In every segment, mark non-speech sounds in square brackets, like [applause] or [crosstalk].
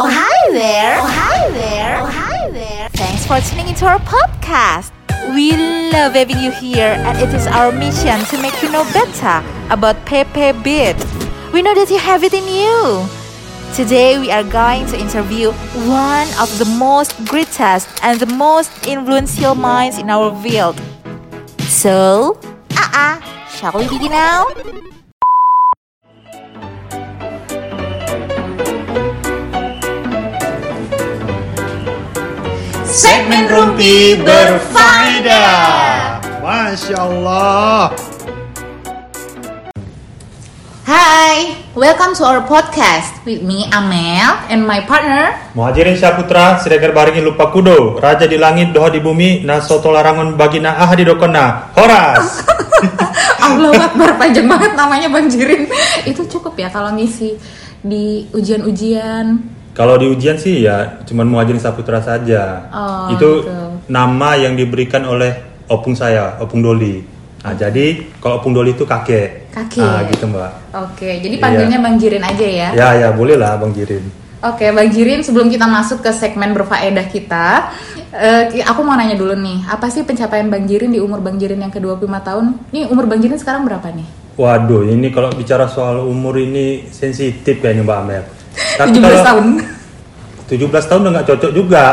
Oh hi there. Oh hi there. Oh hi there. Thanks for tuning into our podcast. We love having you here and it is our mission to make you know better about Pepe Beat. We know that you have it in you. Today we are going to interview one of the most greatest and the most influential minds in our field. So, uh-uh, shall we begin now? Segmen Rumpi berfaedah. Masya Allah. Hi, welcome to our podcast with me Amel and my partner. Muhajirin Syaputra, Siregar Baringi Lupa Kudo, Raja di Langit, Doha di Bumi, Nasoto Larangon Bagina Ah di Dokona, Horas. [laughs] Allah Akbar panjang banget namanya Bang Jirin. Itu cukup ya kalau ngisi di ujian-ujian. Kalau di ujian sih ya cuman Muhajirin Saputra saja. Oh, Itu gitu. nama yang diberikan oleh opung saya, opung Doli. Nah, jadi kalau opung Doli itu kakek. Kakek. Ah, gitu mbak. Oke, jadi panggilnya Iya. Bang Jirin aja ya. Ya ya boleh lah Bang Jirin. Oke, Bang Jirin, sebelum kita masuk ke segmen berfaedah kita, eh, ki- aku mau nanya dulu nih, apa sih pencapaian Bang Jirin di umur Bang Jirin yang ke-25 tahun? Nih, umur Bang Jirin sekarang berapa nih? Waduh, ini kalau bicara soal umur ini sensitif kayaknya Mbak Amel. [laughs] 17 kalau- tahun. 17 tahun udah nggak cocok juga.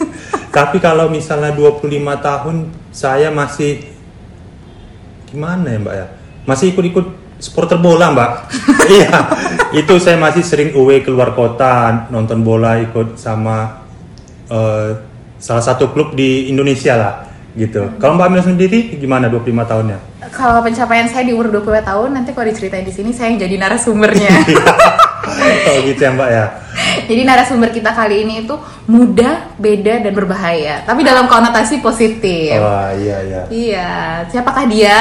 [laughs] Tapi kalau misalnya 25 tahun, saya masih gimana ya Mbak ya? Masih ikut-ikut supporter bola Mbak. [laughs] iya, itu saya masih sering away keluar kota, nonton bola ikut sama eh, salah satu klub di Indonesia lah gitu. Kalau Mbak Amel sendiri gimana 25 tahunnya? Kalau pencapaian saya di umur 25 tahun, nanti kalau diceritain di sini saya yang jadi narasumbernya. [laughs] oh gitu ya Mbak ya. Jadi narasumber kita kali ini itu muda, beda, dan berbahaya. Tapi dalam konotasi positif. Wah iya iya. Iya, siapakah dia?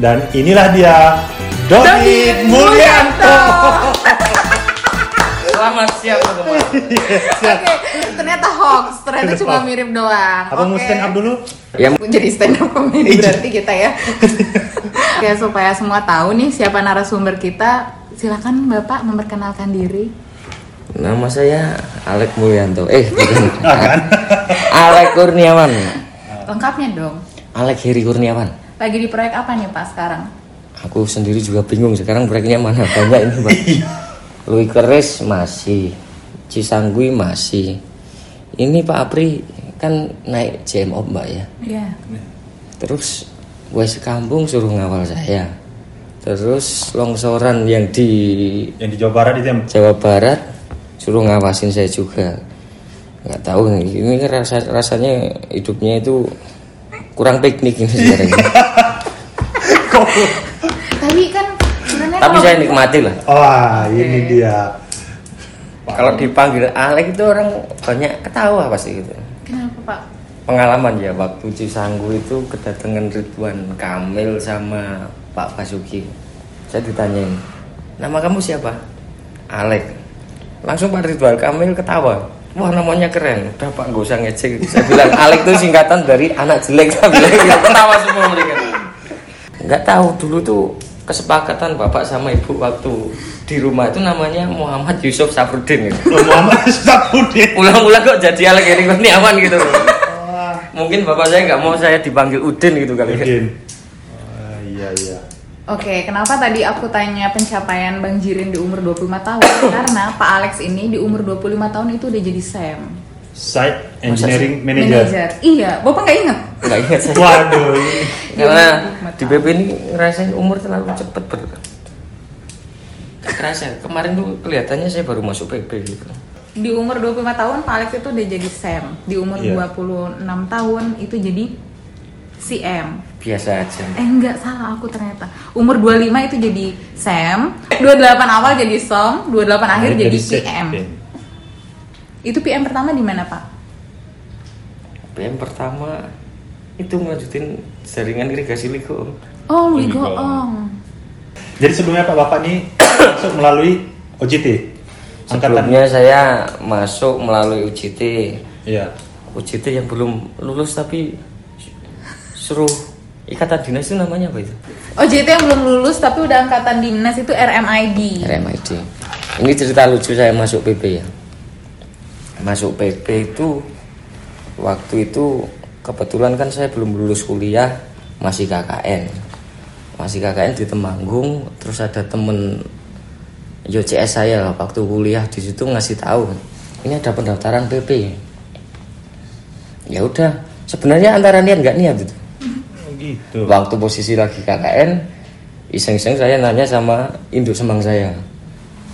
Dan inilah dia Doni Mulyanto. [laughs] Selamat siang teman-teman. Oke, ternyata hoax, ternyata cuma mirip doang. Apa mau Oke. stand up dulu? Ya Jadi stand up comedy Iya. berarti kita ya. [laughs] ya supaya semua tahu nih siapa narasumber kita, silakan Bapak memperkenalkan diri. nama saya Alek Mulyanto. Eh, bukan. [laughs] Ah, kan? [laughs] Alek Kurniawan. Lengkapnya dong. Alek Heri Kurniawan. Lagi di proyek apa nih Pak sekarang? Aku sendiri juga bingung sekarang proyeknya mana [laughs] banyak ini, Pak. Lui Keris masih, Cisanggui masih. Ini Pak Apri kan naik JMO Mbak ya. Iya. Terus wes kampung suruh ngawal saya. Terus longsoran yang di Yang di Jawa Barat itu yang Jawa Barat suruh ngawasin saya juga. Nggak tahu ini rasa rasanya hidupnya itu kurang piknik ini sekarang [laughs] Tapi kan tapi saya nikmati lah. Wah, ini dia. kalau dipanggil Alek itu orang banyak ketawa pasti gitu. Kenapa Pak? Pengalaman ya waktu Cisanggu itu kedatangan Ridwan Kamil sama Pak Basuki. Saya ditanyain nama kamu siapa? Alek. Langsung Pak Ridwan Kamil ketawa. Wah namanya keren. Udah Pak gak usah ngecek. Saya bilang Alek itu singkatan dari anak jelek. Saya bilang gitu. ketawa semua mereka. Nggak tahu dulu tuh kesepakatan bapak sama ibu waktu di rumah itu namanya Muhammad Yusuf Safruddin. Gitu Muhammad Safudin. ulang-ulang kok jadi Alek Heri Kurniawan gitu. Mungkin bapak saya nggak mau saya dipanggil Udin gitu kali. ya. Udin. Wah, iya iya. Oke, kenapa tadi aku tanya pencapaian Bang Jirin di umur 25 tahun? [coughs] Karena Pak Alex ini di umur 25 tahun itu udah jadi SEM. Site Engineering Manager. Manager. Iya, Bapak nggak inget? Nggak ingat saya. Waduh. [laughs] Karena di BP ini ngerasain umur terlalu cepet ber. Kerasa kemarin tuh kelihatannya saya baru masuk PP gitu. Di umur 25 tahun Pak Alex itu udah jadi SEM. Di umur Iya. 26 tahun itu jadi CM. Biasa aja. Eh enggak salah aku ternyata. Umur 25 itu jadi SEM, 28 awal jadi SOM, 28 akhir jadi set. PM. Itu PM pertama di mana, Pak? PM pertama itu ngelanjutin jaringan irigasi Ligo. Oh, Louis Louis Goong. Jadi sebelumnya Pak Bapak ini [coughs] masuk melalui OJT. Angkatan. Sebelumnya saya masuk melalui UJT. Iya. UJT yang belum lulus tapi suruh ikatan dinas itu namanya apa itu? OJT yang belum lulus tapi udah angkatan dinas itu RMID. RMID. Ini cerita lucu saya masuk PP ya. masuk PP itu waktu itu kebetulan kan saya belum lulus kuliah masih KKN masih KKN di Temanggung terus ada temen YCS saya waktu kuliah di situ ngasih tahu ini ada pendaftaran PP ya udah sebenarnya antara niat nggak niat itu. Oh, gitu. waktu posisi lagi KKN iseng-iseng saya nanya sama induk semang saya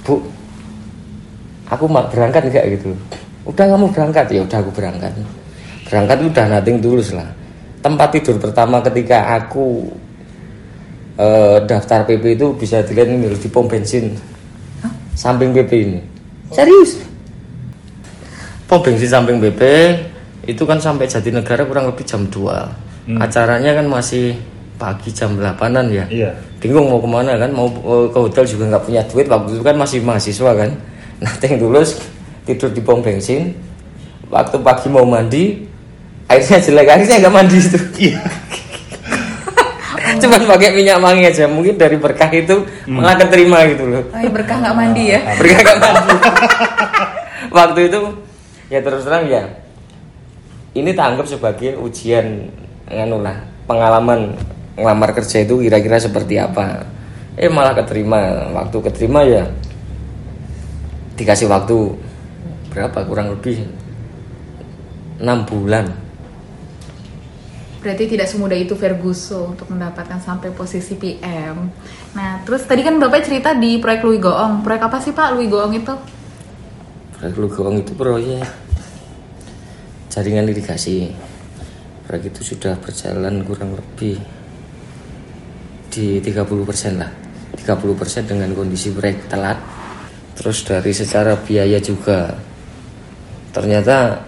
bu aku mau berangkat nggak? Gitu. Udah kamu berangkat. Ya udah aku berangkat. Berangkat udah nating tulus lah. Tempat tidur pertama ketika aku eh, daftar PP itu bisa dilihat ini di pom bensin samping PP ini. Serius? Pom bensin samping BP itu kan sampai Jatinegara kurang lebih jam 2 acaranya kan masih pagi jam 8an ya. Iya. bingung mau ke mana kan? Mau eh, ke hotel juga nggak punya duit. Waktu itu kan masih mahasiswa kan. [laughs] Nanti tulus tidur di pom bensin. Waktu pagi mau mandi airnya jelek. Akhirnya nggak mandi itu. Iya. [laughs] [laughs] cuman pakai minyak wangi aja. Mungkin dari berkah itu malah keterima gitu loh. Oh, ya berkah nggak mandi ya? [laughs] berkah nggak mandi. [laughs] Waktu itu ya terus terang ya ini tak anggap sebagai ujian nganu lah pengalaman ngelamar kerja itu kira-kira seperti apa. Eh malah keterima. Waktu keterima ya dikasih waktu berapa kurang lebih? Enam bulan Berarti tidak semudah itu Ferguso untuk mendapatkan sampai posisi PM. Nah, terus tadi kan Bapak cerita di proyek Louis Goong. Proyek apa sih Pak Louis Goong itu? proyek Lugong itu proyek jaringan irigasi proyek itu sudah berjalan kurang lebih di 30% lah 30% dengan kondisi proyek telat terus dari secara biaya juga ternyata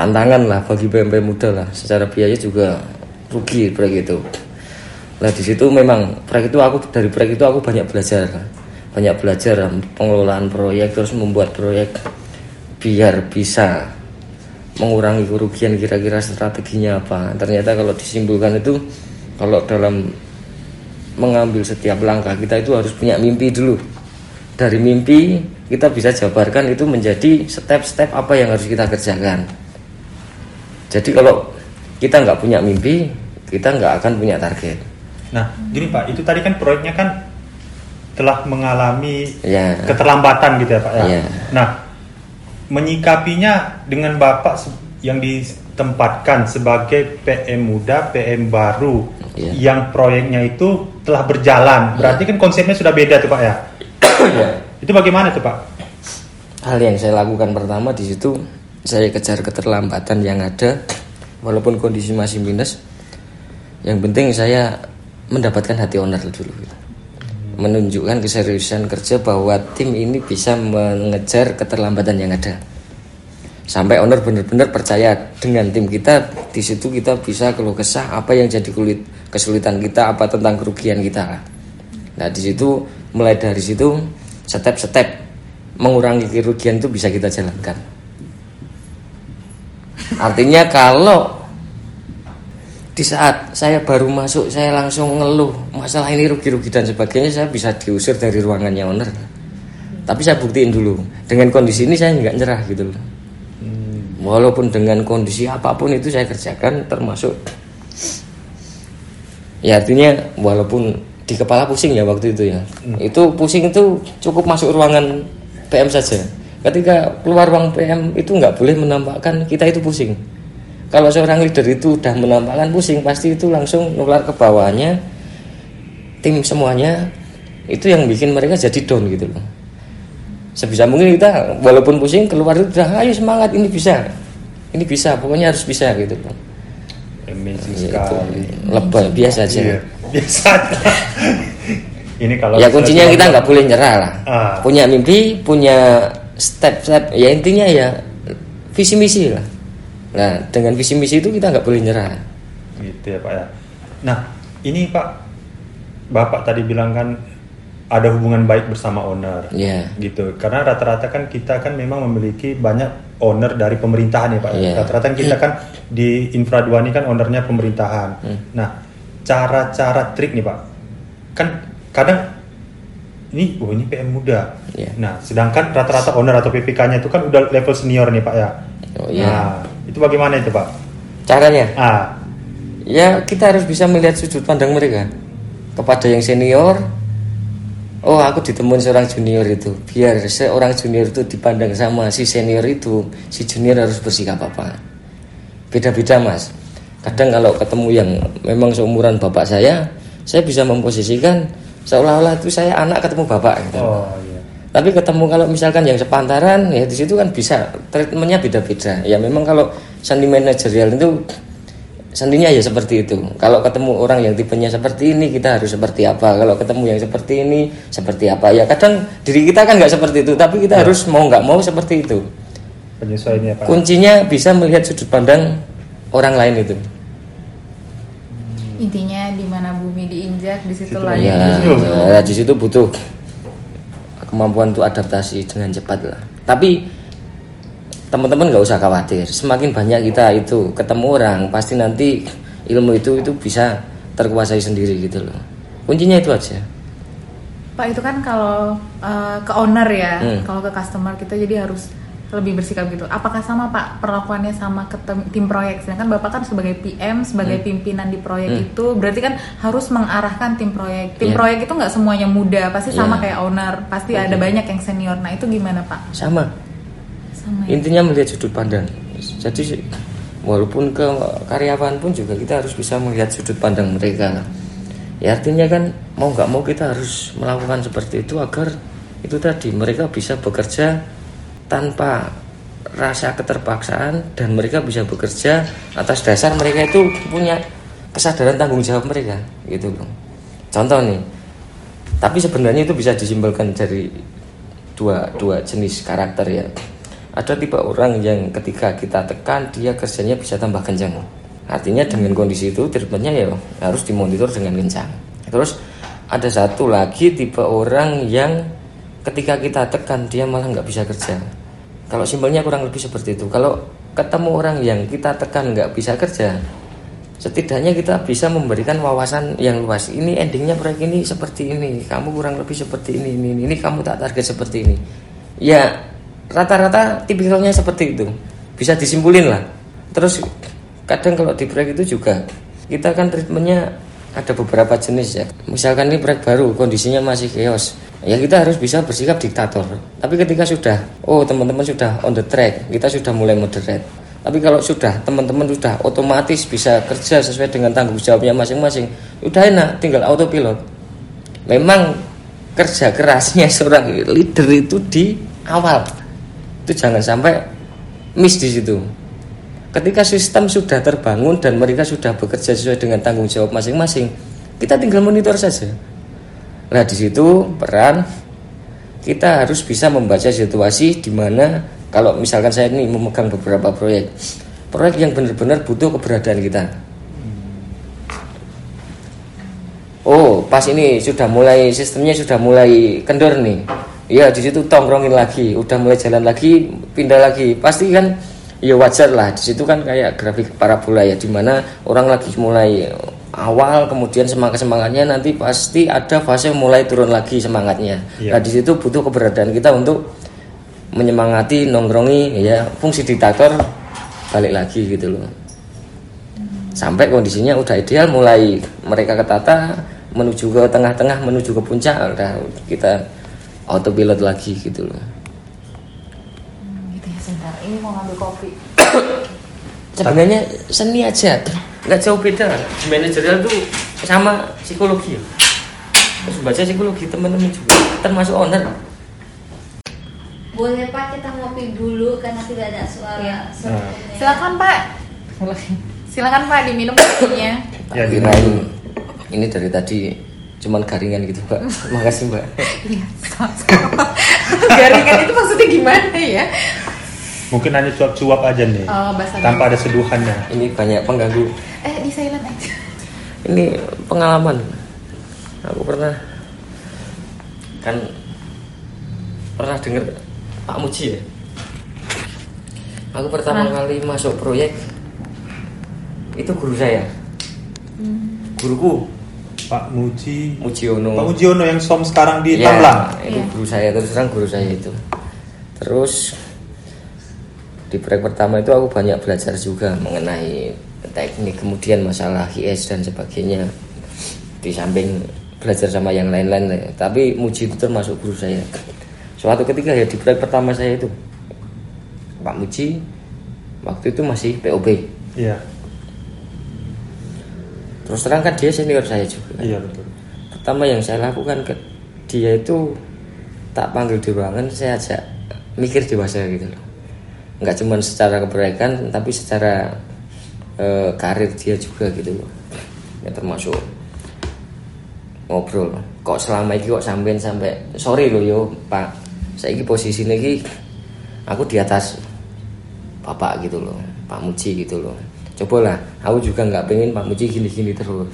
tantangan lah bagi PMP muda lah secara biaya juga rugi proyek itu Nah di situ memang proyek itu aku dari proyek itu aku banyak belajar, banyak belajar pengelolaan proyek terus membuat proyek biar bisa mengurangi kerugian kira-kira strateginya apa. Ternyata kalau disimpulkan itu kalau dalam mengambil setiap langkah kita itu harus punya mimpi dulu. Dari mimpi kita bisa jabarkan itu menjadi step-step apa yang harus kita kerjakan. Jadi kalau kita nggak punya mimpi, kita nggak akan punya target. Nah, gini Pak, itu tadi kan proyeknya kan telah mengalami Ya. keterlambatan gitu ya Pak ya. Iya. Nah, menyikapinya dengan Bapak yang ditempatkan sebagai PM muda, PM baru Iya. yang proyeknya itu telah berjalan. Berarti kan konsepnya sudah beda tuh Pak ya. Itu bagaimana tuh Pak? Hal yang saya lakukan pertama di situ saya kejar keterlambatan yang ada walaupun kondisi masih minus. Yang penting saya mendapatkan hati owner dulu. Menunjukkan keseriusan kerja bahwa tim ini bisa mengejar keterlambatan yang ada. Sampai owner benar-benar percaya dengan tim kita di situ kita bisa keluh kesah apa yang jadi kulit kesulitan kita apa tentang kerugian kita. Nah di situ mulai dari situ step-step mengurangi kerugian itu bisa kita jalankan. Artinya kalau di saat saya baru masuk saya langsung ngeluh masalah ini rugi-rugi dan sebagainya saya bisa diusir dari ruangannya owner. Tapi saya buktiin dulu dengan kondisi ini saya nggak nyerah gitu loh. Walaupun dengan kondisi apa pun itu saya kerjakan termasuk ya artinya walaupun di kepala pusing ya waktu itu ya itu pusing itu cukup masuk ruangan PM saja ketika keluar ruang PM itu nggak boleh menampakkan kita itu pusing. Kalau seorang leader itu udah menampakkan pusing pasti itu langsung nular ke bawahnya tim semuanya itu yang bikin mereka jadi down gitu loh. Sebisa mungkin kita walaupun pusing keluar itu udah ayo semangat ini bisa. Ini bisa pokoknya harus bisa gitu loh. Amazing Ya, itu sekali. lebay biasa aja. Iya, biasa. [laughs] Ini kalau ya kuncinya kita nggak boleh nyerah lah. Ah. punya mimpi punya step-step ya intinya ya visi misi lah nah dengan visi misi itu kita nggak boleh nyerah gitu ya Pak ya. Nah, ini Pak Bapak tadi bilang kan ada hubungan baik bersama owner. Iya. Gitu. Karena rata-rata kan kita kan memang memiliki banyak owner dari pemerintahan ya Pak. Iya. Rata-rata kan kita kan di Infra 2 ini kan ownernya pemerintahan. Hmm. Nah, cara-cara trik nih Pak. Kan kadang ini oh ini PM muda. Iya. Nah, sedangkan rata-rata owner atau PPK-nya itu kan udah level senior nih Pak ya. Oh iya. Nah, itu bagaimana itu Pak? Caranya? Ah, Ya kita harus bisa melihat sudut pandang mereka kepada yang senior. Oh aku ditemuin seorang junior itu. Biar seorang junior itu dipandang sama si senior itu, si junior harus bersikap apa? Beda-beda mas. Kadang kalau ketemu yang memang seumuran bapak saya, saya bisa memposisikan seolah-olah itu saya anak ketemu bapak. Gitu. oh iya. Tapi ketemu kalau misalkan yang sepantaran ya di situ kan bisa treatmentnya beda-beda. Ya memang kalau seni manajerial itu seninya ya seperti itu. Kalau ketemu orang yang tipenya seperti ini kita harus seperti apa. Kalau ketemu yang seperti ini seperti apa. Ya kadang diri kita kan nggak seperti itu, tapi kita harus mau nggak mau seperti itu. Penyesuaiannya. Kuncinya bisa melihat sudut pandang orang lain itu. Intinya di mana bumi diinjak di situ lah Ya, ya. di situ butuh kemampuan untuk adaptasi dengan cepat lah. Tapi teman-teman nggak usah khawatir. Semakin banyak kita itu ketemu orang, pasti nanti ilmu itu itu bisa terkuasai sendiri gitu loh. Kuncinya itu aja. Pak itu kan kalau eh, ke owner ya, Hmm. kalau ke customer kita jadi harus lebih bersikap gitu. Apakah sama Pak perlakuannya sama ke tem- tim proyek? Sedangkan Bapak kan sebagai PM, sebagai Hmm. pimpinan di proyek Hmm. itu berarti kan harus mengarahkan tim proyek. Tim Iya. proyek itu nggak semuanya muda, pasti sama Iya. kayak owner, pasti ada Oke. banyak yang senior. Nah itu gimana Pak? Sama. Sama ya? Intinya melihat sudut pandang. Jadi walaupun ke karyawan pun juga kita harus bisa melihat sudut pandang mereka. Ya artinya kan mau nggak mau kita harus melakukan seperti itu agar itu tadi mereka bisa bekerja tanpa rasa keterpaksaan dan mereka bisa bekerja atas dasar mereka itu punya kesadaran tanggung jawab mereka gitu loh. Contoh nih, tapi sebenarnya itu bisa disimpulkan dari dua dua jenis karakter ya. Ada tipe orang yang ketika kita tekan dia kerjanya bisa tambah kencang. Artinya dengan kondisi itu treatmentnya ya harus dimonitor dengan kencang. Terus ada satu lagi tipe orang yang ketika kita tekan dia malah nggak bisa kerja. Kalau simpelnya kurang lebih seperti itu. Kalau ketemu orang yang kita tekan nggak bisa kerja, setidaknya kita bisa memberikan wawasan yang luas. Ini endingnya proyek ini seperti ini, kamu kurang lebih seperti ini, ini, ini, ini kamu tak target seperti ini. Ya rata-rata tipikalnya seperti itu, bisa disimpulin lah. Terus kadang kalau di proyek itu juga kita kan treatmentnya ada beberapa jenis ya. Misalkan ini proyek baru, kondisinya masih chaos. Ya kita harus bisa bersikap diktator. Tapi ketika sudah, oh teman-teman sudah on the track, kita sudah mulai moderate. Tapi kalau sudah teman-teman sudah otomatis bisa kerja sesuai dengan tanggung jawabnya masing-masing, udah enak, tinggal autopilot. Memang kerja kerasnya [laughs] seorang leader itu di awal. Itu jangan sampai miss di situ. Ketika sistem sudah terbangun dan mereka sudah bekerja sesuai dengan tanggung jawab masing-masing, kita tinggal monitor saja. Nah, di situ peran kita harus bisa membaca situasi di mana kalau misalkan saya ini memegang beberapa proyek, proyek yang benar-benar butuh keberadaan kita. Oh, pas ini sudah mulai sistemnya sudah mulai kendor nih. Ya di situ tongkrongin lagi, udah mulai jalan lagi, pindah lagi. Pasti kan ya wajar lah. Di situ kan kayak grafik parabola ya, di mana orang lagi mulai awal, kemudian semangat semangatnya nanti pasti ada fase mulai turun lagi semangatnya. Iya. Nah di situ butuh keberadaan kita untuk menyemangati, nongkrongi, ya fungsi diktator balik lagi gitu loh sampai kondisinya udah ideal mulai mereka ketata menuju ke tengah-tengah menuju ke puncak udah kita autopilot lagi gitu loh Gitu ya sebentar. Ini mau ngambil kopi. [coughs] sebenarnya seni aja nggak jauh beda di manajerial tuh sama psikologi ya terus baca psikologi teman-teman juga termasuk owner Boleh Pak kita ngopi dulu karena tidak ada suara. Iya. sepertinya. Silakan Pak. Silakan Pak diminum kopinya. Ya, kirain ini dari tadi cuman garingan gitu mbak [laughs] makasih mbak Iya. Garingan itu maksudnya gimana ya? Mungkin hanya cuap-cuap aja nih. Oh, bahasa tanpa ada seduhannya. ini banyak pengganggu Eh, di silent aja. ini pengalaman aku pernah kan pernah dengar Pak Muji ya aku pertama Pernah. kali masuk proyek itu guru saya guruku Pak Muji Mujiono Pak Mujiono yang som sekarang di Ya, Tamblang itu Iya. guru saya terus terang guru saya itu terus di proyek pertama itu aku banyak belajar juga mengenai teknik kemudian masalah IS dan sebagainya. Di samping belajar sama yang lain-lain ya. tapi Muji itu termasuk guru saya. Suatu ketika ya di proyek pertama saya itu Pak Muji waktu itu masih POB iya. Terus terang kan dia senior saya juga. Iya betul. Pertama yang saya lakukan ke dia itu tak panggil di ruangan saya ajak mikir dewasa gitu loh nggak cuma secara keproyekan tapi secara eh, karir dia juga gitu loh. Ya termasuk ngobrol. Kok selama ini kok sampean sampai sorry loh yo pak. Saya ini posisi lagi aku di atas bapak gitu loh Pak Muji gitu loh. Cobalah aku juga nggak pengen Pak Muji gini-gini terus.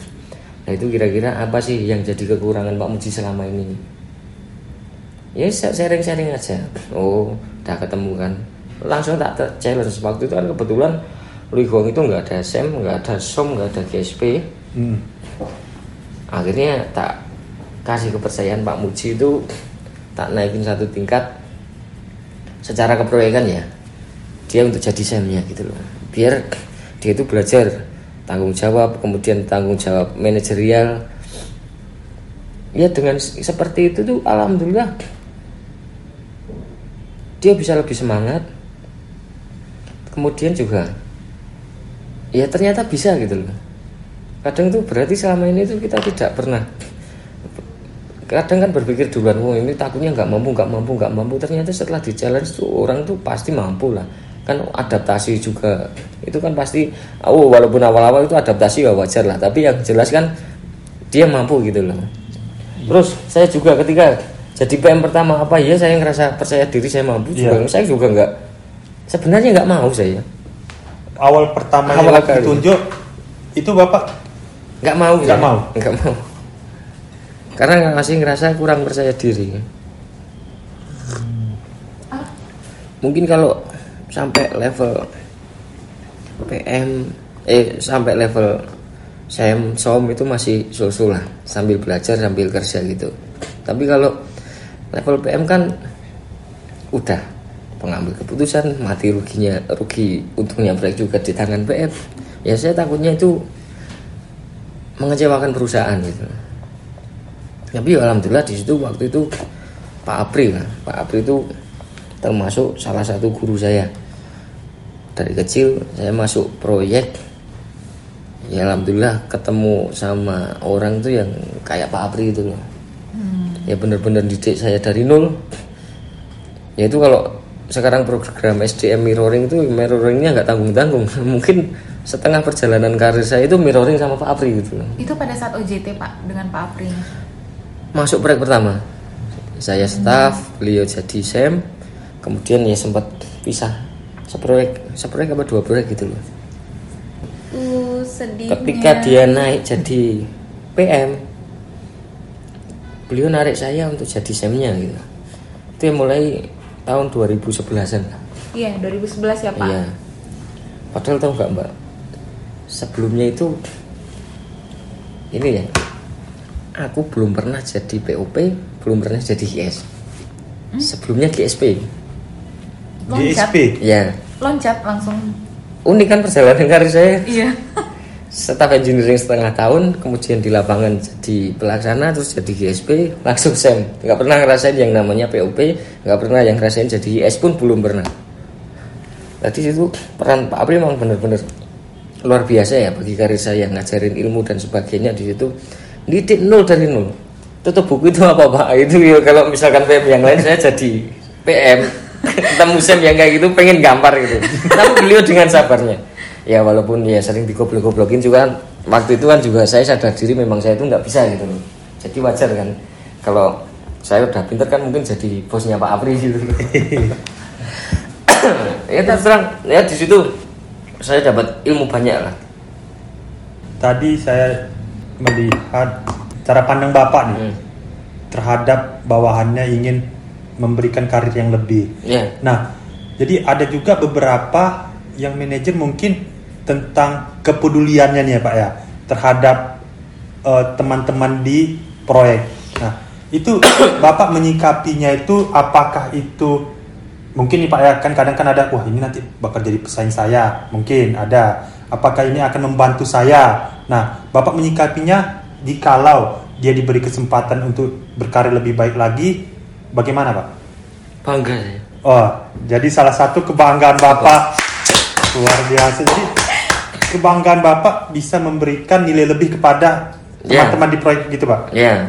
Nah itu kira-kira apa sih yang jadi kekurangan Pak Muji selama ini? Ya sharing-sharing aja. Oh udah ketemu kan langsung tak challenge waktu itu kan kebetulan Luigong itu nggak ada SEM nggak ada SOM nggak ada GSP Hmm. akhirnya tak kasih kepercayaan Pak Muji itu tak naikin satu tingkat secara keproyekan ya. Dia untuk jadi semnya gitu loh. Biar dia itu belajar tanggung jawab kemudian tanggung jawab manajerial. Ya dengan seperti itu tuh alhamdulillah. Dia bisa lebih semangat kemudian juga ya ternyata bisa gitu loh. Kadang tuh berarti selama ini tuh kita tidak pernah kadang kan berpikir duluan oh ini takutnya nggak mampu nggak mampu nggak mampu. Ternyata setelah di challenge tuh orang tuh pasti mampu lah. Kan adaptasi juga itu kan pasti oh walaupun awal-awal itu adaptasi ya wajar lah tapi yang jelas kan dia mampu gitu loh. Terus saya juga ketika jadi PM pertama apa ya saya ngerasa percaya diri saya mampu juga Iya. saya juga nggak sebenarnya nggak mau saya. Awal pertama Awal yang kali. ditunjuk itu bapak? Nggak mau Nggak ya? mau? nggak mau. Karena masih ngerasa kurang percaya diri. Mungkin kalau sampai level PM eh sampai level SEM SOM itu masih sul-sul lah. Sambil belajar sambil kerja gitu. Tapi kalau level PM kan udah pengambil keputusan mati ruginya rugi untungnya break juga di tangan PM ya saya takutnya itu mengecewakan perusahaan gitu. Tapi ya alhamdulillah di situ waktu itu Pak Apri lah. Pak Apri itu termasuk salah satu guru saya. Dari kecil saya masuk proyek. Ya alhamdulillah ketemu sama orang tuh yang kayak Pak Apri itu loh. Ya bener-bener didik saya dari nol. Ya itu kalau sekarang program SDM mirroring itu mirroringnya nggak tanggung-tanggung. [laughs] Mungkin setengah perjalanan karir saya itu mirroring sama Pak Apri gitu. Itu pada saat OJT Pak dengan Pak Apri. masuk proyek pertama. Saya staff beliau jadi sem kemudian ya sempat pisah seproyek seproyek apa dua proyek gitu loh. Uh, sedihnya. ketika dia naik jadi PM beliau narik saya untuk jadi semnya gitu. Itu yang mulai tahun 2011an lah Iya, 2011 ya Pak. Iya. Padahal tahu nggak Mbak? Sebelumnya itu ini ya. Aku belum pernah jadi POP, belum pernah jadi GS. Sebelumnya GSP. Loncat. DSP Ya. Loncat langsung. Unik kan perjalanan karir saya. Iya. [laughs] Staff engineering setengah tahun, kemudian di lapangan jadi pelaksana, terus jadi GSP, langsung SEM. Nggak pernah ngerasain yang namanya POP, nggak pernah yang ngerasain jadi IS pun belum pernah. Tadi itu peran Pak Apri memang benar-benar luar biasa ya bagi karir saya ngajarin ilmu dan sebagainya di situ. Didik nol dari nol. Tutup buku itu apa Pak? Itu ya kalau misalkan PM yang lain saya jadi PM [laughs] ketemu SEM yang kayak gitu pengen gampar gitu. Tapi beliau dengan sabarnya. Ya walaupun ya sering digoblok-goblokin juga kan, waktu itu kan juga saya sadar diri memang saya itu nggak bisa gitu loh. Jadi wajar kan kalau saya udah pinter kan mungkin jadi bosnya Pak Apri gitu. [coughs] ya terus terang ya di situ saya dapat ilmu banyak lah. tadi saya melihat cara pandang bapak nih Hmm. terhadap bawahannya ingin memberikan karir yang lebih Ya, Nah, jadi ada juga beberapa yang manajer mungkin tentang kepeduliannya nih ya Pak ya terhadap eh, teman-teman di proyek. Nah, itu [coughs] Bapak menyikapinya itu apakah itu mungkin nih Pak ya kan kadang kan ada wah ini nanti bakal jadi pesaing saya, mungkin ada. Apakah ini akan membantu saya? Nah, Bapak menyikapinya jikalau dia diberi kesempatan untuk berkarir lebih baik lagi, bagaimana Pak? bangga saya Oh, jadi salah satu kebanggaan Bapak luar biasa. Jadi kebanggaan Bapak bisa memberikan nilai lebih kepada Ya. teman-teman di proyek gitu, Pak. ya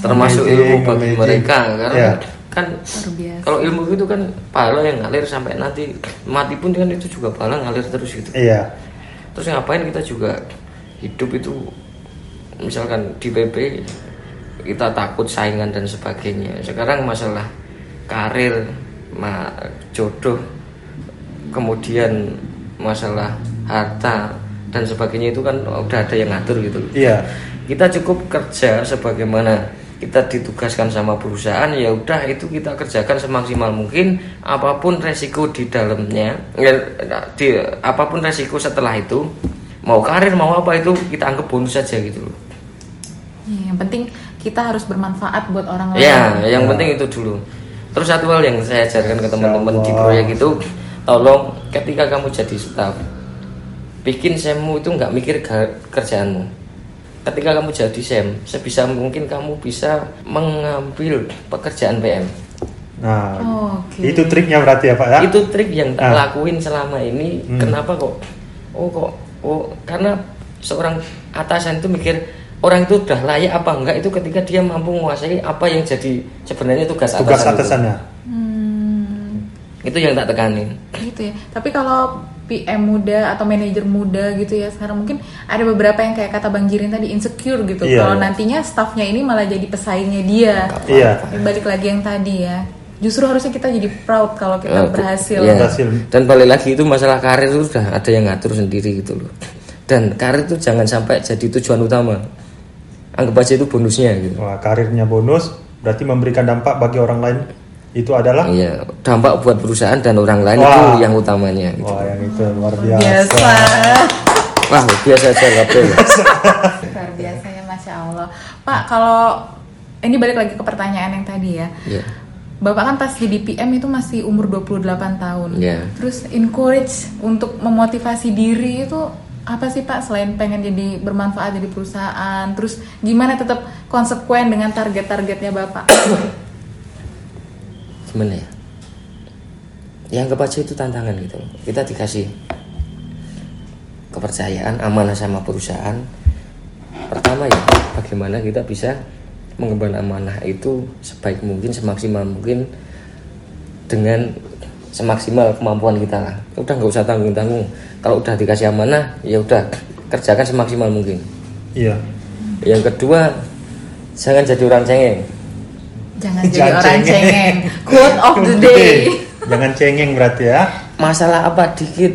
termasuk Amazing, ilmu bagi amazing. mereka karena Ya. kan kalau ilmu itu kan pahala yang ngalir sampai nanti mati pun kan itu juga pahala ngalir terus gitu Iya. terus ngapain kita juga hidup itu misalkan di PP kita takut saingan dan sebagainya sekarang masalah karir ma jodoh kemudian masalah harta dan sebagainya itu kan udah ada yang ngatur gitu loh Iya. kita cukup kerja sebagaimana kita ditugaskan sama perusahaan ya udah itu kita kerjakan semaksimal mungkin apa pun resiko di dalamnya ya, di, apa pun resiko setelah itu mau karir mau apa itu kita anggap bonus saja gitu loh Iya, yang penting kita harus bermanfaat buat orang lain. ya yang Ya. penting itu dulu terus satu hal yang saya ajarkan ke teman-teman di proyek itu tolong ketika kamu jadi staff bikin semmu itu nggak mikir kerjaanmu ketika kamu jadi sem sebisa mungkin kamu bisa mengambil pekerjaan PM Nah, Oke. itu triknya berarti ya, Pak ya? itu trik yang tak Ah. lakuin selama ini Hmm. kenapa kok oh kok oh karena seorang atasan itu mikir orang itu udah layak apa enggak itu ketika dia mampu menguasai apa yang jadi sebenarnya tugas, tugas atasan itu. atasannya. Hmm, itu yang tak tekanin gitu ya. Tapi kalau PM muda atau manajer muda gitu ya sekarang mungkin ada beberapa yang kayak kata Bang Jirin tadi insecure gitu. Iya, kalau iya. nantinya staffnya ini malah jadi pesaingnya dia. Iya. Tapi balik lagi yang tadi ya. Justru harusnya kita jadi proud kalau kita berhasil. iya. Berhasil. dan balik lagi itu masalah karir itu sudah ada yang ngatur sendiri gitu loh dan karir itu jangan sampai jadi tujuan utama anggap aja itu bonusnya gitu Wah, karirnya bonus berarti memberikan dampak bagi orang lain itu adalah Iya, dampak buat perusahaan dan orang lain Wah. itu yang utamanya. Gitu. wah yang itu luar Biasa. biasa. Wah, biasa kabel. Luar biasa ya Masya Allah. Pak, kalau ini balik lagi ke pertanyaan yang tadi ya. Iya. Bapak kan pas jadi PM itu masih umur 28 tahun. Iya. Terus encourage untuk memotivasi diri itu apa sih Pak selain pengen jadi bermanfaat jadi perusahaan? Terus gimana tetap konsekuen dengan target-targetnya Bapak? [coughs] Gimana ya? Ya anggap aja itu tantangan gitu. loh. Kita dikasih kepercayaan, amanah sama perusahaan. Pertama ya, bagaimana kita bisa mengemban amanah itu sebaik mungkin, semaksimal mungkin dengan semaksimal kemampuan kita lah. Udah nggak usah tanggung-tanggung. Kalau udah dikasih amanah, ya udah kerjakan semaksimal mungkin. Iya. Yang kedua, jangan jadi orang cengeng. [laughs] Jangan jadi Jangan orang cengeng. cengeng. Quote of the day. Jangan cengeng berarti ya. Masalah apa dikit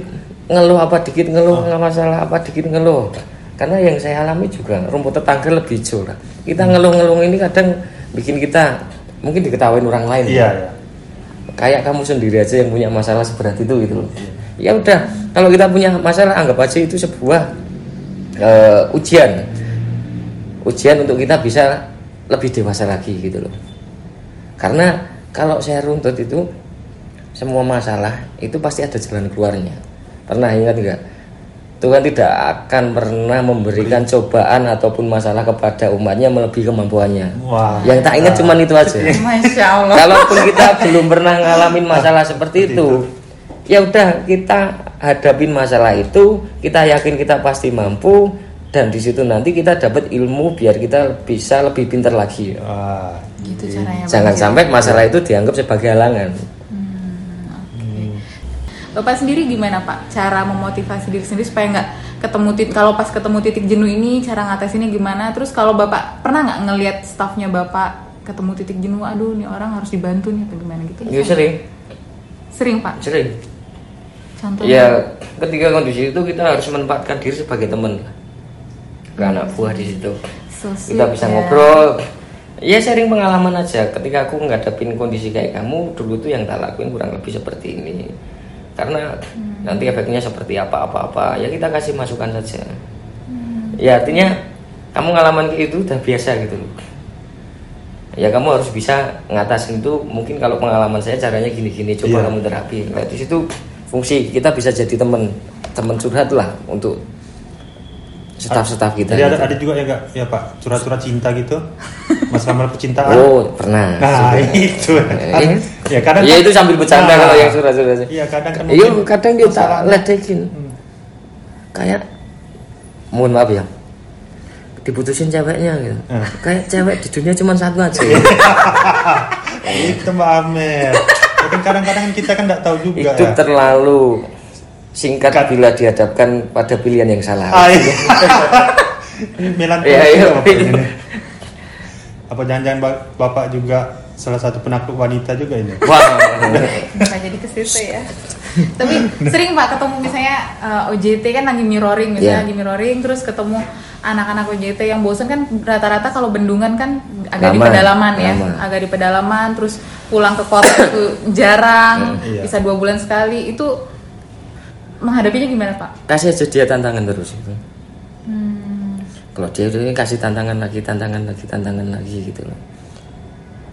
ngeluh apa dikit ngeluh nggak masalah apa dikit ngeluh. Karena yang saya alami juga rumput tetangga lebih hijau lah. Kita ngeluh-ngeluh ini kadang bikin kita mungkin diketawain orang lain. Iya, ya. Kayak kamu sendiri aja yang punya masalah seberat itu gitu loh. Ya udah, kalau kita punya masalah anggap aja itu sebuah eh, ujian. Ujian untuk kita bisa lebih dewasa lagi gitu loh. Karena kalau saya runtut itu semua masalah itu pasti ada jalan keluarnya. Pernah ingat enggak? Tuhan tidak akan pernah memberikan cobaan ataupun masalah kepada umatnya melebihi kemampuannya. Wah. Yang tak ingat cuman itu aja. [laughs] Masya Allah. Kalaupun kita belum pernah ngalamin masalah seperti itu, ya udah kita hadapin masalah itu, kita yakin kita pasti mampu dan di situ nanti kita dapat ilmu biar kita bisa lebih pintar lagi. Wah. Gitu caranya. Jangan Jirin. sampai masalah itu dianggap sebagai halangan. Bapak sendiri gimana Pak? Cara memotivasi diri sendiri supaya nggak ketemu titik kalau pas ketemu titik jenuh ini cara ngatasinnya gimana? Terus kalau Bapak pernah nggak ngelihat staffnya Bapak ketemu titik jenuh, aduh nih orang harus dibantu nih atau gimana gitu? Ya sering, Sering Pak. sering. Contohnya? Ya ketika kondisi itu kita harus menempatkan diri sebagai teman ke anak buah di situ. So kita bisa ya. ngobrol ya sharing pengalaman aja ketika aku ngadepin kondisi kayak kamu dulu tuh yang tak lakuin kurang lebih seperti ini karena Hmm. nanti efeknya seperti apa apa apa ya kita kasih masukan saja Hmm. ya artinya kamu ngalaman kayak itu udah biasa gitu ya kamu harus bisa ngatasin itu mungkin kalau pengalaman saya caranya gini-gini coba Iya. kamu terapi nah di situ fungsi kita bisa jadi teman teman curhat lah untuk staff-staff kita Jadi ada, gitu. ada juga ya enggak ya Pak, curhat-curhat cinta gitu. [laughs] Masalah percintaan. oh pernah Nah, Sudah. [laughs] itu. Eh, ya kadang ya kan- itu sambil bercanda Nah, kalau yang surat-surat Iya, kadang kan iya kadang dia tak ledekin Hmm. kayak mohon maaf ya diputusin ceweknya gitu Hmm. kayak cewek di dunia cuma satu aja [laughs] itu Mbak Amel. Ya kan kadang-kadang kita kan nggak tahu juga itu ya. terlalu singkat bila dihadapkan pada pilihan yang salah Ah, iya. [laughs] Melankolis Iya, iya. Apa jangan-jangan Ba- Bapak juga salah satu penakluk wanita juga ini? wah Nggak jadi ke situ ya. Tapi sering Pak ketemu misalnya eh, OJT kan lagi mirroring, misalnya Iya. lagi mirroring terus ketemu anak-anak OJT yang bosen kan rata-rata kalau bendungan kan agak di Lama, pedalaman ya, lama. agak di pedalaman terus pulang ke kota itu jarang, Iya. bisa dua bulan sekali itu menghadapinya gimana Pak? kasih aja dia tantangan terus itu Hmm. kalau dia udah kasih tantangan lagi tantangan lagi tantangan lagi gitu loh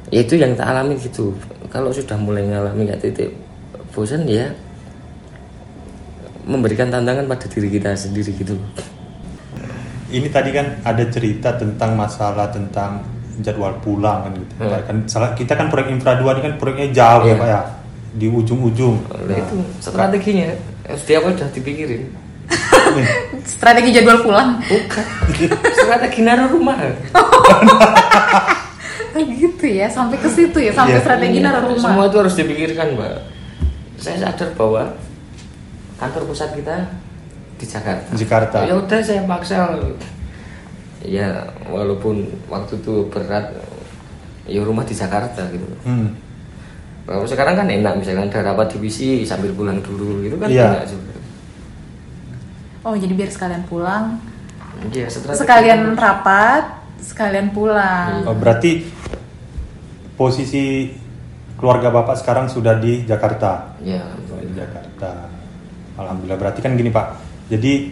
Ya, itu yang tak alami gitu kalau sudah mulai ngalami kayak titik bosan ya memberikan tantangan pada diri kita sendiri gitu loh Ini tadi kan ada cerita tentang masalah tentang jadwal pulang kan gitu. Hmm. Kan salah kita kan proyek infra 2 ini kan proyeknya jauh ya Iya. Pak ya. Di ujung-ujung. Nah, itu strateginya setiap udah dipikirin [laughs] Strategi jadwal pulang. bukan strategi naruh rumah [laughs] Oh, gitu ya, sampai ke situ ya, sampai Iya. strategi naruh rumah. semua itu harus dipikirkan mbak saya sadar bahwa kantor pusat kita di Jakarta Jakarta. ya udah saya paksa ya walaupun waktu itu berat ya rumah di Jakarta gitu Hmm. Kalau sekarang kan enak misalkan ada rapat divisi sambil pulang dulu gitu kan Iya. enak juga Oh, jadi biar sekalian pulang, Iya, strategi sekalian itu. rapat, sekalian pulang. Oh, berarti posisi keluarga Bapak sekarang sudah di Jakarta. ya di Jakarta. Alhamdulillah. Berarti kan gini Pak. Jadi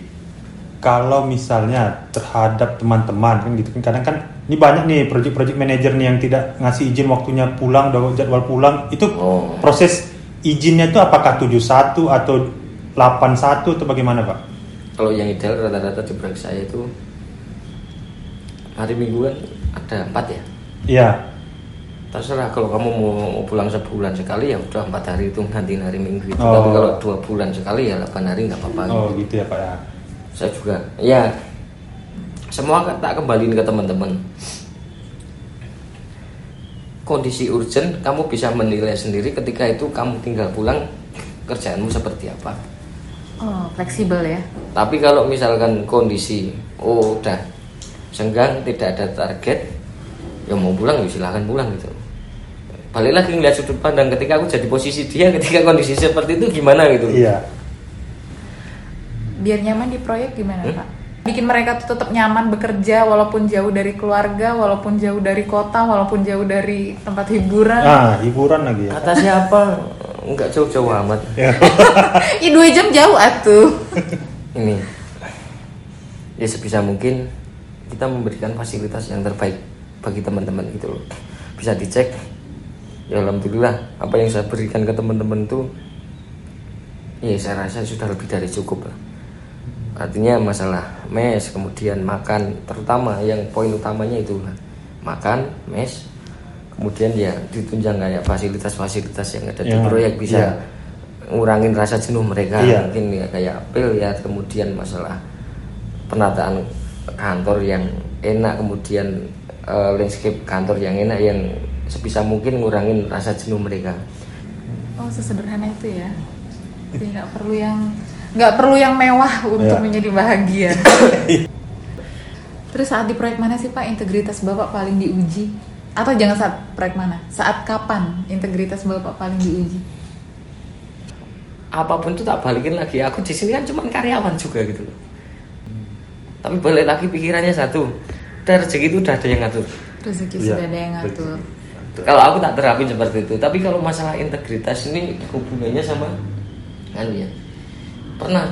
kalau misalnya terhadap teman-teman kan gitu kan kadang kan ini banyak nih project-project manager nih yang tidak ngasih izin waktunya pulang jadwal pulang itu Oh. proses izinnya itu apakah 71 atau 81 atau bagaimana Pak? kalau yang ideal rata-rata di proyek saya itu hari minggu kan ada empat ya Iya. terserah kalau kamu mau, mau pulang sebulan sekali ya udah empat hari itu gantiin hari minggu itu Oh. tapi kalau dua bulan sekali ya 8 hari nggak apa-apa Oh gitu. gitu ya Pak ya. Saya juga. Ya semua tak kembaliin ke teman-teman. Kondisi urgent kamu bisa menilai sendiri ketika itu kamu tinggal pulang kerjaanmu seperti apa. Oh, fleksibel ya. tapi kalau misalkan kondisi oh udah senggang tidak ada target ya mau pulang ya silahkan pulang gitu. Balik lagi ngeliat sudut pandang ketika aku jadi posisi dia [laughs] ketika kondisi seperti itu gimana gitu? Iya. Biar nyaman di proyek gimana, Hmm? Pak? Bikin mereka tuh tetap nyaman bekerja walaupun jauh dari keluarga, walaupun jauh dari kota, walaupun jauh dari tempat hiburan. Nah, hiburan lagi ya. kata siapa nggak jauh-jauh amat Ya. Ih, [laughs] dua jam jauh atuh. ini ya sebisa mungkin kita memberikan fasilitas yang terbaik bagi teman-teman gitu loh bisa dicek ya alhamdulillah apa yang saya berikan ke teman-teman itu ya saya rasa sudah lebih dari cukup lah artinya masalah mes kemudian makan terutama yang poin utamanya itu lah makan mes kemudian ya ditunjang kayak fasilitas-fasilitas yang ada di Yang- proyek bisa iya. ngurangin rasa jenuh mereka Iya. mungkin ya kayak pil ya kemudian masalah penataan kantor yang enak kemudian eh, landscape kantor yang enak yang sebisa mungkin ngurangin rasa jenuh mereka Oh, sesederhana itu ya. Jadi nggak perlu yang nggak perlu yang mewah untuk Iya. menjadi bahagia. [laughs] Terus saat di proyek mana sih Pak integritas Bapak paling diuji? Atau jangan saat proyek mana? Saat kapan integritas Bapak paling diuji? apa pun itu tak balikin lagi aku di sini kan cuma karyawan juga gitu loh tapi balik lagi pikirannya satu udah rezeki itu udah ada yang ngatur Rezeki Iya, sudah ada yang ngatur. kalau aku tak terapin seperti itu tapi kalau masalah integritas ini hubungannya sama kan ya pernah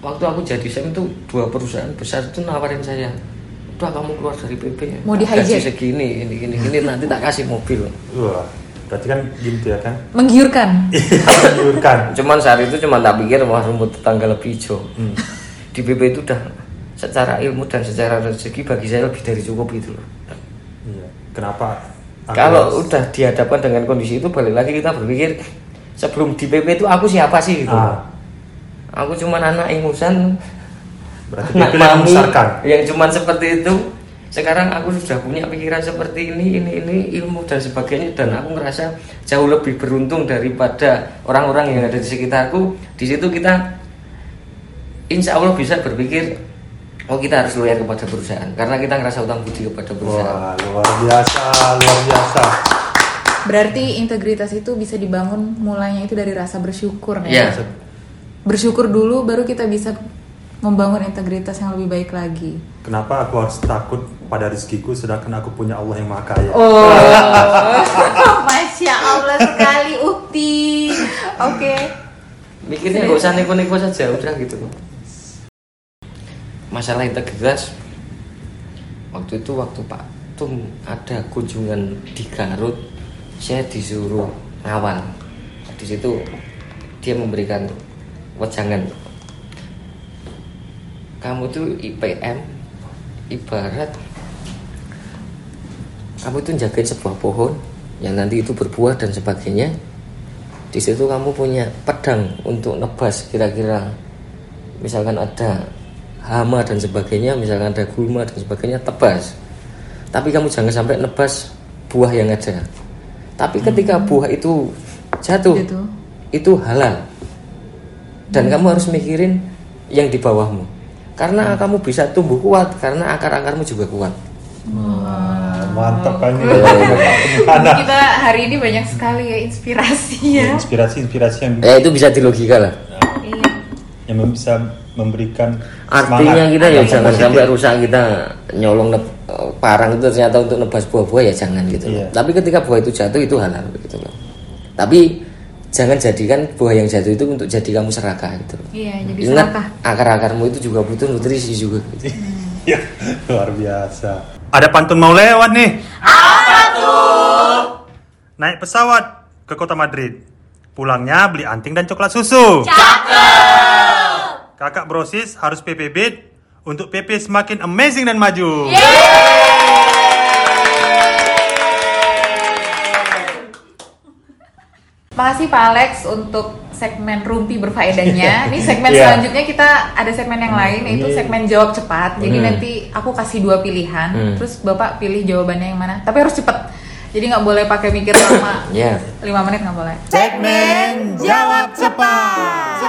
waktu aku jadi SEM itu dua perusahaan besar itu nawarin saya udah kamu keluar dari PP Mau di segini ini ini ini nanti tak kasih mobil Wah, berarti kan gitu ya kan? Menggiurkan. [laughs] Menggiurkan. cuman saat itu cuma tak pikir wah rumput tetangga lebih hijau Hmm. di PP itu udah secara ilmu dan secara rezeki bagi saya lebih dari cukup gitu loh Iya. Kenapa? aku kalau harus- udah dihadapkan dengan kondisi itu balik lagi kita berpikir sebelum di PP itu aku siapa sih gitu Ah, aku cuman anak ingusan berarti anak mami yang cuman seperti itu sekarang aku sudah punya pikiran seperti ini ini ini ilmu dan sebagainya dan aku ngerasa jauh lebih beruntung daripada orang-orang yang ada di sekitarku di situ kita insya Allah bisa berpikir oh kita harus loyal kepada perusahaan karena kita ngerasa utang budi kepada perusahaan Wah, luar biasa, luar biasa. Berarti integritas itu bisa dibangun mulainya itu dari rasa bersyukur Iya. ya. Bersyukur dulu baru kita bisa membangun integritas yang lebih baik lagi. Kenapa aku harus takut pada rezekiku sedangkan aku punya Allah yang Maha Kaya? Oh, [laughs] masya Allah sekali Ukti. Oke. mikirnya gak usah neko-neko saja udah gitu masalah integritas waktu itu waktu Pak Tum ada kunjungan di Garut saya disuruh ngawal di situ dia memberikan wejangan kamu tuh IPM ibarat kamu itu jagain sebuah pohon yang nanti itu berbuah dan sebagainya. Di situ kamu punya pedang untuk nebas kira-kira. Misalkan ada hama dan sebagainya misalkan ada gulma dan sebagainya tebas. Tapi kamu jangan sampai nebas buah yang ada. Tapi ketika buah itu jatuh Jatuh. itu halal dan kamu harus mikirin yang di bawahmu karena kamu bisa tumbuh kuat karena akar-akarmu juga kuat Wah, mantap kan [laughs] kita hari ini banyak sekali ya inspirasi ya. Inspirasi-inspirasi yang ya itu bisa dilogika lah Iya. yang bisa memberikan Artinya semangat kita ya jangan positif. sampai rusak kita nyolong neb- eh, parang itu ternyata untuk nebas buah-buah ya jangan gitu. loh. Iya. Tapi ketika buah itu jatuh itu halal gitu loh. Tapi jangan jadikan buah yang jatuh itu untuk jadi kamu serakah gitu. Iya, jadi Ingat serakah. akar-akarmu itu juga butuh nutrisi juga. Gitu. Ya, luar biasa. Ada pantun mau lewat nih. Apa tuh? Naik pesawat ke kota Madrid. Pulangnya beli anting dan coklat susu. Cakep. Kakak brosis harus PP Beat untuk PP semakin amazing dan maju. Makasih Pak Alex untuk segmen rumpi berfaedahnya. [laughs] Ini segmen Iya. selanjutnya kita ada segmen yang lain yaitu Ini- segmen jawab cepat. Jadi Hmm. nanti aku kasih dua pilihan, Hmm. terus Bapak pilih jawabannya yang mana. Tapi harus cepet. Jadi nggak boleh pakai mikir lama. [coughs] Ya. 5 menit nggak boleh. Segmen jawab cepat.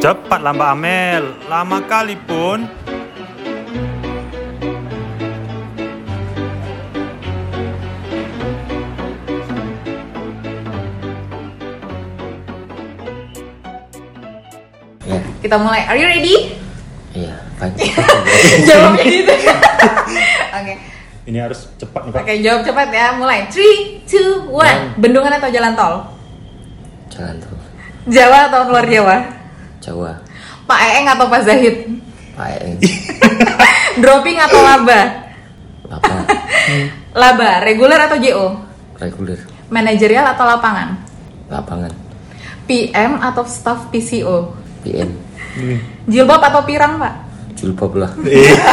Cepat lah Mbak Amel, lama kali pun. Ya. Kita mulai. Are you ready? Iya, baik. [laughs] Jawabnya gitu. Oke. Ini harus cepat nih Pak. Oke, jawab cepat ya. Mulai. 3 2 1. Bendungan atau jalan tol? Jalan tuh. Jawa atau luar Jawa? Jawa. Pak Eeng atau Pak Zahid? Pak Eng. [laughs] Dropping atau laba? Apa? [laughs] Laba, reguler atau JO? Reguler. Manajerial atau lapangan? Lapangan. PM atau staff PCO? PM. Jilbab atau pirang, Pak? Jilbab lah.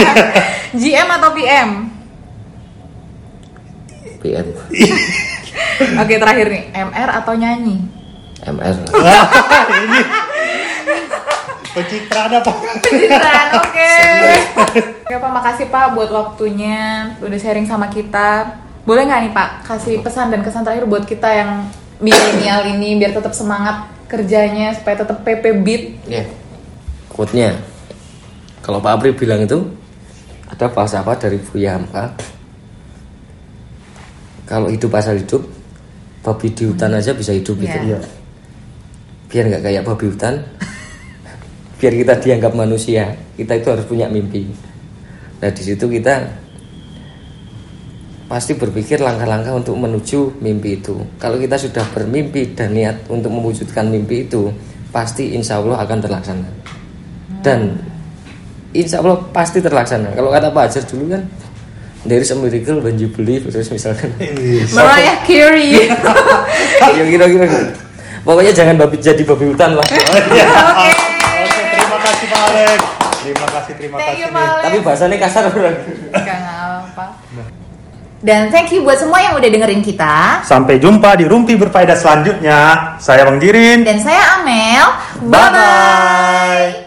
[laughs] GM atau PM? PM. [laughs] Oke, terakhir nih. MR atau nyanyi? MR. [laughs] Pencitraan apa? Pencitraan, oke. Oke, Pak, makasih Pak buat waktunya, udah sharing sama kita. Boleh nggak nih Pak, kasih pesan dan kesan terakhir buat kita yang milenial ini biar tetap semangat kerjanya supaya tetap PP Beat. Ya. Quote-nya. Kalau Pak Apri bilang itu ada falsafah dari Buya Hamka. Kalau hidup asal hidup, babi di hutan aja bisa hidup gitu. Iya. Iya. Biar nggak kayak babi hutan, biar kita dianggap manusia, kita itu harus punya mimpi. Nah di situ kita pasti berpikir langkah-langkah untuk menuju mimpi itu. Kalau kita sudah bermimpi dan niat untuk mewujudkan mimpi itu, pasti insya Allah akan terlaksana. Dan insya Allah pasti terlaksana kalau kata Pak Hajar dulu kan dari a miracle when you believe terus misalkan Mariah Carey. [laughs] ya kira-kira gitu. pokoknya jangan babi jadi babi hutan lah [laughs] Iya. Oke, terima kasih Pak Alex. Terima kasih, terima Thank kasih. you, tapi bahasanya kasar orang Enggak apa. Dan thank you buat semua yang udah dengerin kita. Sampai jumpa di Rumpi Berfaedah selanjutnya. Saya Bang Dirin. Dan saya Amel. Bye-bye.